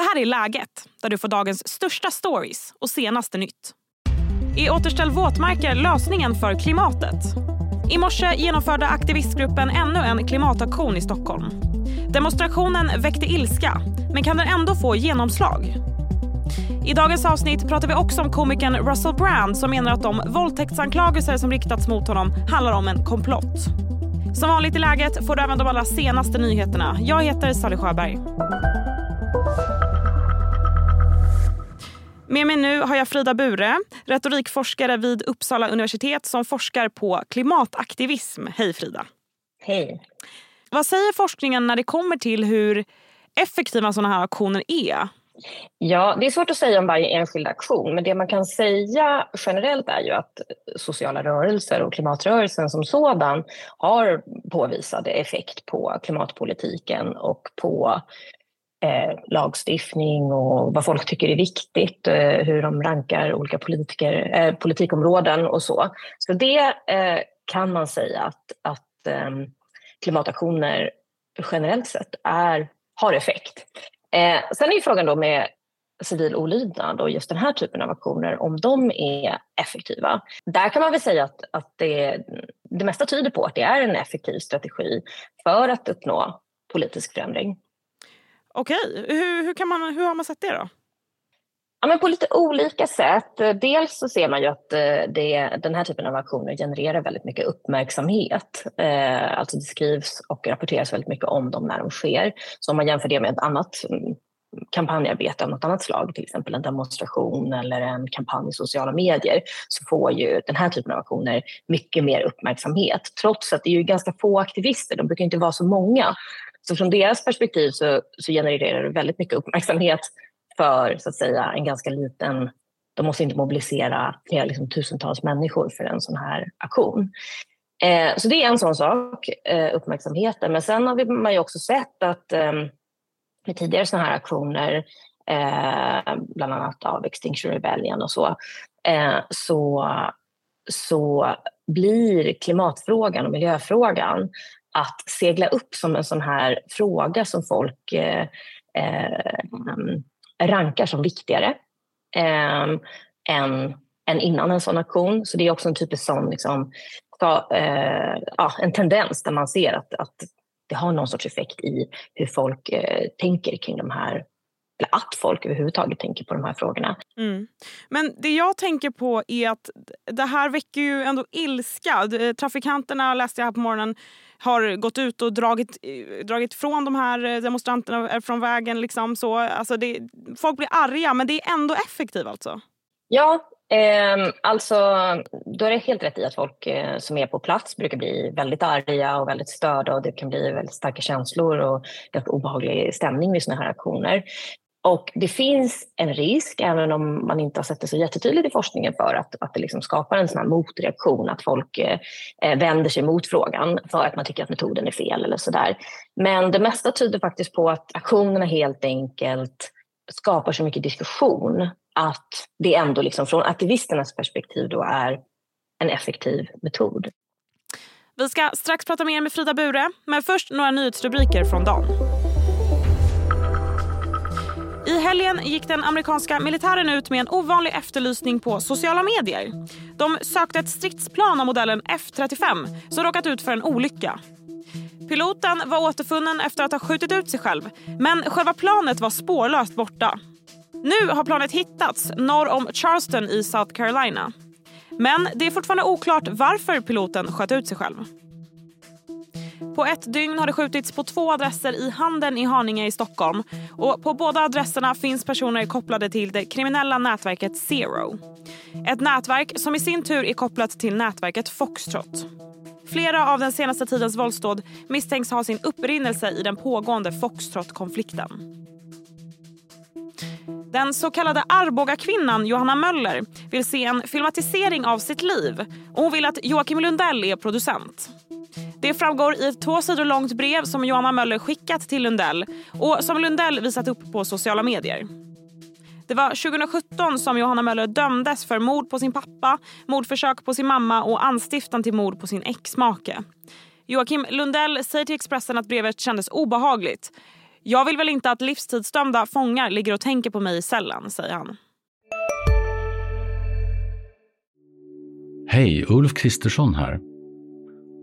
Det här är Läget, där du får dagens största stories och senaste nytt. Är återställ våtmarker lösningen för klimatet? I morse genomförde aktivistgruppen ännu en klimataktion i Stockholm. Demonstrationen väckte ilska, men kan den ändå få genomslag? I dagens avsnitt pratar vi också om komikern Russell Brand som menar att de våldtäktsanklagelser som riktats mot honom handlar om en komplott. Som vanligt i läget får du även de allra senaste nyheterna. Jag heter Sally Sjöberg. Med mig nu har jag Frida Bure, retorikforskare vid Uppsala universitet som forskar på klimataktivism. Hej Frida! Hej! Vad säger forskningen när det kommer till hur effektiva sådana här aktioner är? Ja, det är svårt att säga om varje enskild aktion, men det man kan säga generellt är ju att sociala rörelser och klimatrörelsen som sådan har påvisad effekt på klimatpolitiken och på eh, lagstiftning och vad folk tycker är viktigt, eh, hur de rankar olika politiker, eh, politikområden och så. Så det eh, kan man säga att, att ehm, klimataktioner generellt sett är, har effekt. Eh, sen är ju frågan då med civil olydnad och just den här typen av aktioner, om de är effektiva. Där kan man väl säga att, att det, det mesta tyder på att det är en effektiv strategi för att uppnå politisk förändring. Okej, hur, hur, kan man, hur har man sett det då? Ja, men på lite olika sätt. Dels så ser man ju att eh, det, den här typen av aktioner genererar väldigt mycket uppmärksamhet. Eh, alltså det skrivs och rapporteras väldigt mycket om dem när de sker. Så om man jämför det med ett annat mm, kampanjarbete av något annat slag, till exempel en demonstration eller en kampanj i sociala medier, så får ju den här typen av aktioner mycket mer uppmärksamhet. Trots att det är ju ganska få aktivister, de brukar inte vara så många. Så från deras perspektiv så, så genererar det väldigt mycket uppmärksamhet för så att säga en ganska liten, de måste inte mobilisera flera liksom, tusentals människor för en sån här aktion. Eh, så det är en sån sak, eh, uppmärksamheten. Men sen har man ju också sett att eh, med tidigare såna här aktioner, eh, bland annat av Extinction Rebellion och så, eh, så, så blir klimatfrågan och miljöfrågan att segla upp som en sån här fråga som folk eh, eh, rankar som viktigare eh, än, än innan en sån aktion. Så det är också en typisk sån liksom, eh, ja, en tendens där man ser att, att det har någon sorts effekt i hur folk eh, tänker kring de här eller att folk överhuvudtaget tänker på de här frågorna. Mm. Men det jag tänker på är att det här väcker ju ändå ilska. Trafikanterna, läste jag här på morgonen, har gått ut och dragit, eh, dragit från de här demonstranterna eh, från vägen. Liksom så. Alltså det, folk blir arga, men det är ändå effektivt alltså? Ja, eh, alltså då är det helt rätt i att folk eh, som är på plats brukar bli väldigt arga och väldigt störda och det kan bli väldigt starka känslor och ganska obehaglig stämning vid sådana här aktioner. Och det finns en risk, även om man inte har sett det så jättetydligt i forskningen, för att, att det liksom skapar en sån här motreaktion, att folk eh, eh, vänder sig mot frågan för att man tycker att metoden är fel eller sådär. Men det mesta tyder faktiskt på att aktionerna helt enkelt skapar så mycket diskussion att det ändå liksom från aktivisternas perspektiv då är en effektiv metod. Vi ska strax prata mer med Frida Bure, men först några nyhetsrubriker från dagen. I helgen gick den amerikanska militären ut med en ovanlig efterlysning på sociala medier. De sökte ett stridsplan av modellen F35 som råkat ut för en olycka. Piloten var återfunnen efter att ha skjutit ut sig själv men själva planet var spårlöst borta. Nu har planet hittats norr om Charleston i South Carolina. Men det är fortfarande oklart varför piloten sköt ut sig själv. På ett dygn har det skjutits på två adresser i Handen i Haninge i Stockholm. Och på båda adresserna finns personer kopplade till det kriminella nätverket Zero. Ett nätverk som i sin tur är kopplat till nätverket Foxtrot. Flera av den senaste tidens våldsdåd misstänks ha sin upprinnelse i den pågående Foxtrot-konflikten. Den så kallade Arboga-kvinnan Johanna Möller vill se en filmatisering av sitt liv och hon vill att Joakim Lundell är producent. Det framgår i ett två sidor långt brev som Johanna Möller skickat till Lundell och som Lundell visat upp på sociala medier. Det var 2017 som Johanna Möller dömdes för mord på sin pappa, mordförsök på sin mamma och anstiftan till mord på sin exmake. Joakim Lundell säger till Expressen att brevet kändes obehagligt. Jag vill väl inte att livstidsdömda fångar ligger och tänker på mig i cellen, säger han. Hej, Ulf Kristersson här.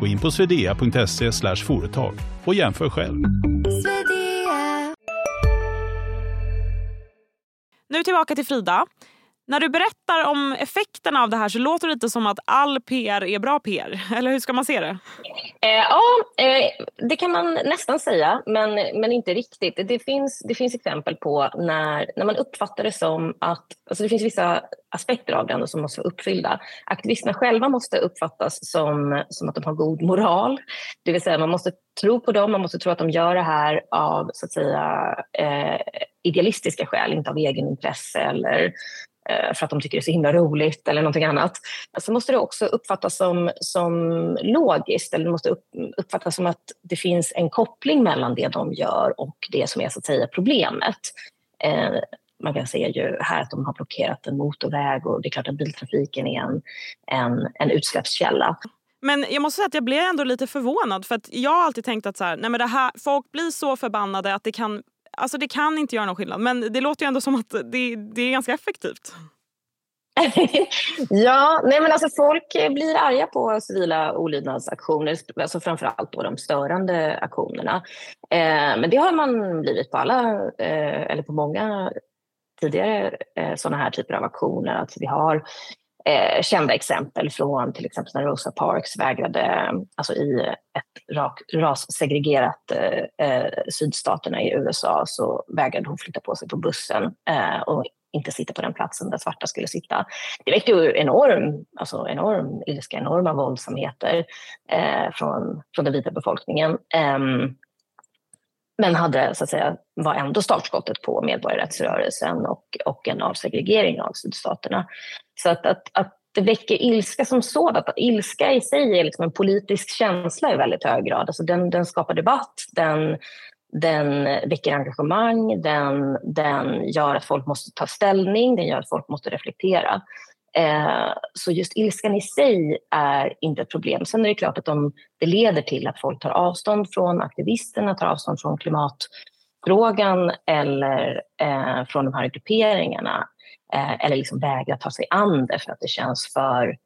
Gå in på swedea.se företag och jämför själv. Nu tillbaka till Frida. När du berättar om effekterna av det här så låter det lite som att all PR är bra PR. Eller hur ska man se det? Eh, ja, eh, det kan man nästan säga, men, men inte riktigt. Det finns, det finns exempel på när, när man uppfattar det som att... Alltså det finns vissa aspekter av det som måste vara uppfyllda. Aktivisterna själva måste uppfattas som, som att de har god moral. Det vill säga man måste tro på dem, man måste tro att de gör det här av så att säga, eh, idealistiska skäl, inte av egenintresse eller Eh, för att de tycker det är så himla roligt eller någonting annat. Så måste det också uppfattas som, som logiskt eller det måste upp, uppfattas som att det finns en koppling mellan det de gör och det som är så att säga problemet. Eh, man kan se ju här att de har blockerat en motorväg och det är klart att biltrafiken är en, en, en utsläppskälla. Men jag måste säga att jag blev ändå lite förvånad för att jag har alltid tänkt att så här, nej men det här, folk blir så förbannade att det kan Alltså det kan inte göra någon skillnad men det låter ju ändå som att det, det är ganska effektivt. ja, nej men alltså folk blir arga på civila olydnadsaktioner, alltså framförallt då de störande aktionerna. Eh, men det har man blivit på alla, eh, eller på många tidigare eh, sådana här typer av aktioner. Att vi har eh, kända exempel från till exempel när Rosa Parks vägrade, alltså i ett rak, rassegregerat eh, eh, sydstaterna i USA så vägrade hon flytta på sig på bussen eh, och inte sitta på den platsen där svarta skulle sitta. Det väckte ju enorm, alltså enorm ilska, enorma våldsamheter eh, från, från den vita befolkningen. Um, men hade, så att säga, var ändå startskottet på medborgarrättsrörelsen och, och en avsegregering av sydstaterna. Så att, att, att det väcker ilska som sådant. Ilska i sig är liksom en politisk känsla i väldigt hög grad. Alltså den, den skapar debatt, den, den väcker engagemang, den, den gör att folk måste ta ställning, den gör att folk måste reflektera. Eh, så just ilskan i sig är inte ett problem. Sen är det klart att om det leder till att folk tar avstånd från aktivisterna, tar avstånd från klimatfrågan eller eh, från de här grupperingarna eh, eller liksom vägrar ta sig an det för att det känns för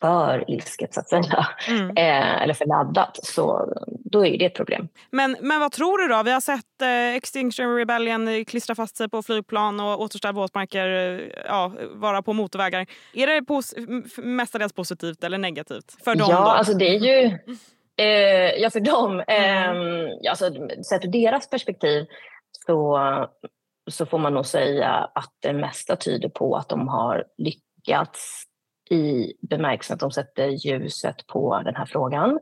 för ilsket så att säga, mm. eh, eller för laddat, så då är det ett problem. Men, men vad tror du då? Vi har sett eh, Extinction Rebellion klistra fast sig på flygplan och återställa våtmarker, eh, ja, vara på motorvägar. Är det pos mestadels positivt eller negativt för dem? Ja, då? alltså det är ju... Eh, ja, för dem. Mm. Eh, alltså, sett ur deras perspektiv så, så får man nog säga att det mesta tyder på att de har lyckats i bemärkelsen att de sätter ljuset på den här frågan.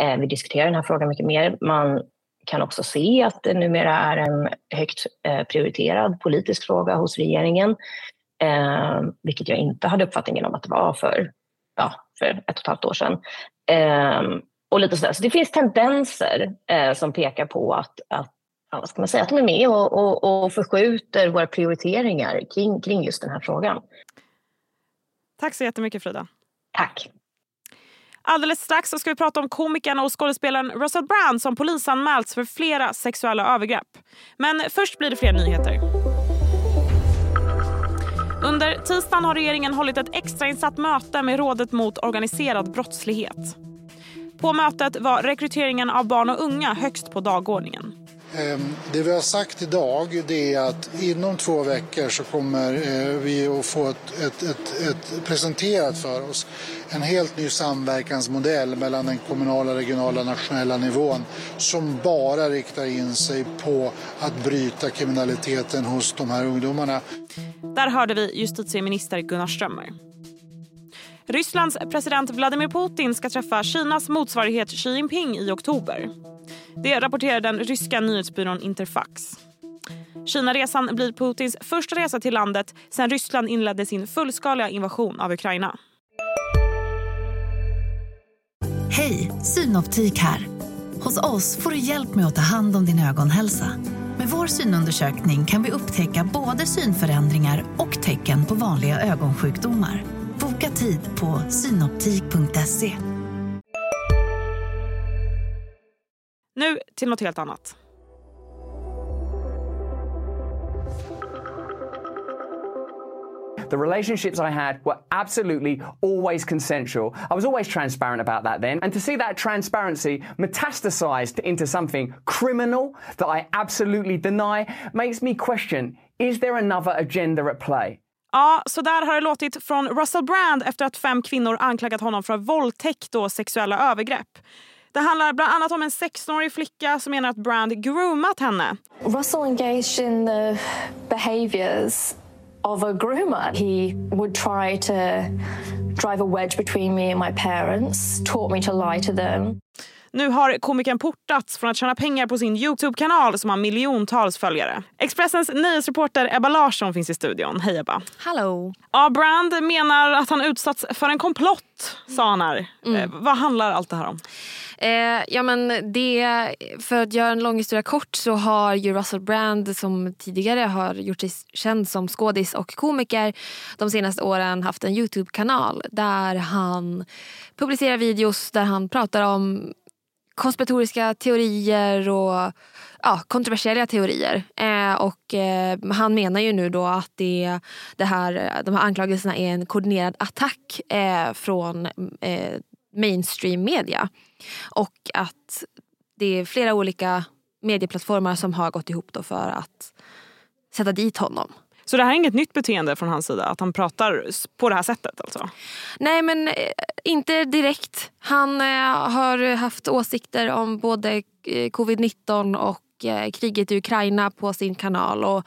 Eh, vi diskuterar den här frågan mycket mer. Man kan också se att det numera är en högt eh, prioriterad politisk fråga hos regeringen, eh, vilket jag inte hade uppfattningen om att det var för, ja, för ett och ett halvt år sedan. Ehm, och lite sådär. Så det finns tendenser eh, som pekar på att, att ja, vad ska man säga, att de är med och, och, och förskjuter eh, våra prioriteringar kring, kring just den här frågan. Tack så jättemycket Frida. Tack. Alldeles strax ska vi prata om komikern och skådespelaren Russell Brand som polisanmälts för flera sexuella övergrepp. Men först blir det fler nyheter. Under tisdagen har regeringen hållit ett extrainsatt möte med Rådet mot organiserad brottslighet. På mötet var rekryteringen av barn och unga högst på dagordningen. Ehm, det vi har sagt idag det är att inom två veckor så kommer eh, vi att få ett, ett, ett, ett presenterat för oss en helt ny samverkansmodell mellan den kommunala, regionala och nationella nivån som bara riktar in sig på att bryta kriminaliteten hos de här ungdomarna. Där hörde vi justitieminister Gunnar Strömmer. Rysslands president Vladimir Putin ska träffa Kinas motsvarighet Xi Jinping i oktober. Det rapporterar den ryska nyhetsbyrån Interfax. Kinaresan blir Putins första resa till landet sedan Ryssland inledde sin fullskaliga invasion av Ukraina. Hej, Synoptik här. Hos oss får du hjälp med att ta hand om din ögonhälsa. Med vår synundersökning kan vi upptäcka både synförändringar och tecken på vanliga ögonsjukdomar. Boka tid på synoptik.se. Nu till något helt annat. The relationships I had were absolutely always consensual. I was always transparent about that then. And to see that transparency metastasized into something criminal that I absolutely deny makes me question is there another agenda at play? Ja, så där har det låtit från Russell Brand efter att fem kvinnor anklagat honom för våldtäkt och sexuella övergrepp. Det handlar bland annat om en 16-årig flicka som menar att Brand groomat henne. Russell engaged in the behaviors of a groomer. He would try to drive a wedge between me and my parents, taught me to lie to them. Nu har komikern portats från att tjäna pengar på sin Youtube-kanal som har miljontals följare. Expressens nyhetsreporter Ebba Larsson finns i studion. Hej Ebba. Hallå. Ja, Brand menar att han utsatts för en komplott, sa han här. Mm. Eh, vad handlar allt det här om? Eh, ja, men det, för att göra en lång historia kort så har ju Russell Brand som tidigare har gjort sig känd som skådis och komiker de senaste åren haft en Youtube-kanal där han publicerar videos där han pratar om konspiratoriska teorier och ja, kontroversiella teorier. Eh, och eh, han menar ju nu då att det, det här, de här anklagelserna är en koordinerad attack eh, från eh, mainstream media. Och att det är flera olika medieplattformar som har gått ihop då för att sätta dit honom. Så det här är inget nytt beteende från hans sida? Att han pratar på det här sättet? alltså? Nej, men eh, inte direkt. Han eh, har haft åsikter om både eh, covid-19 och kriget i Ukraina på sin kanal. Och,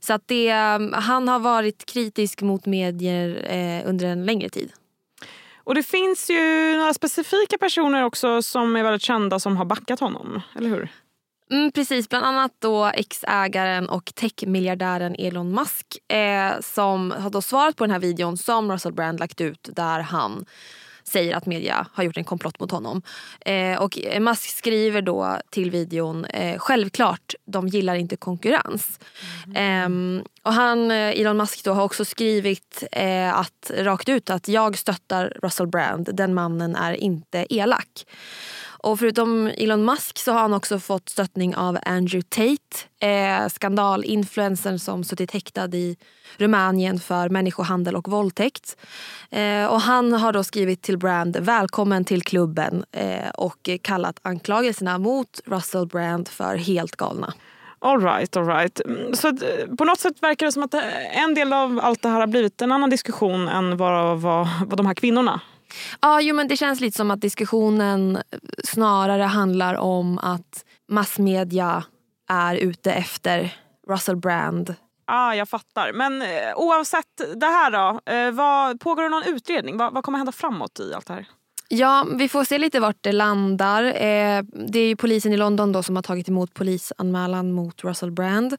så att det, han har varit kritisk mot medier under en längre tid. Och det finns ju några specifika personer också som är väldigt kända som har backat honom, eller hur? Mm, precis, bland annat då ex-ägaren och techmiljardären Elon Musk eh, som har då svarat på den här videon som Russell Brand lagt ut där han säger att media har gjort en komplott mot honom. Eh, och Musk skriver då till videon, eh, självklart, de gillar inte konkurrens. Mm. Eh, och han, Elon Musk då, har också skrivit eh, att, rakt ut att jag stöttar Russell Brand, den mannen är inte elak. Och förutom Elon Musk så har han också fått stöttning av Andrew Tate, eh, skandalinfluencern som suttit häktad i Rumänien för människohandel och våldtäkt. Eh, och han har då skrivit till Brand välkommen till klubben eh, och kallat anklagelserna mot Russell Brand för helt galna. All right, all right. Mm, så att, eh, på något sätt verkar det som att eh, en del av allt det här har blivit en annan diskussion än vad, vad, vad de här kvinnorna Ja, jo, men det känns lite som att diskussionen snarare handlar om att massmedia är ute efter Russell Brand. ah, jag fattar. Men eh, oavsett det här då, eh, vad, pågår det någon utredning? Va, vad kommer hända framåt i allt det här? Ja, vi får se lite vart det landar. Eh, det är polisen i London då som har tagit emot polisanmälan mot Russell Brand.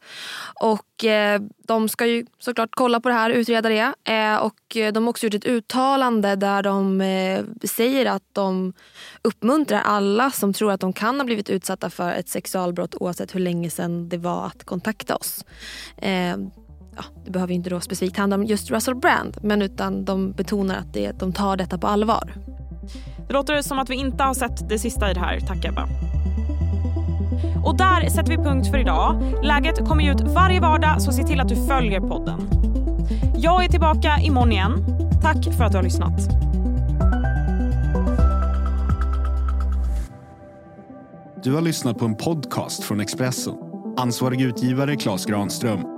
Och eh, de ska ju såklart kolla på det här, utreda det. Eh, och eh, de har också gjort ett uttalande där de eh, säger att de uppmuntrar alla som tror att de kan ha blivit utsatta för ett sexualbrott oavsett hur länge sedan det var att kontakta oss. Eh, ja, det behöver inte då specifikt handla om just Russell Brand men utan de betonar att det, de tar detta på allvar. Det låter som att vi inte har sett det sista i det här. Tack Ebba. Och där sätter vi punkt för idag. Läget kommer ut varje vardag så se till att du följer podden. Jag är tillbaka imorgon igen. Tack för att du har lyssnat. Du har lyssnat på en podcast från Expressen. Ansvarig utgivare Klas Granström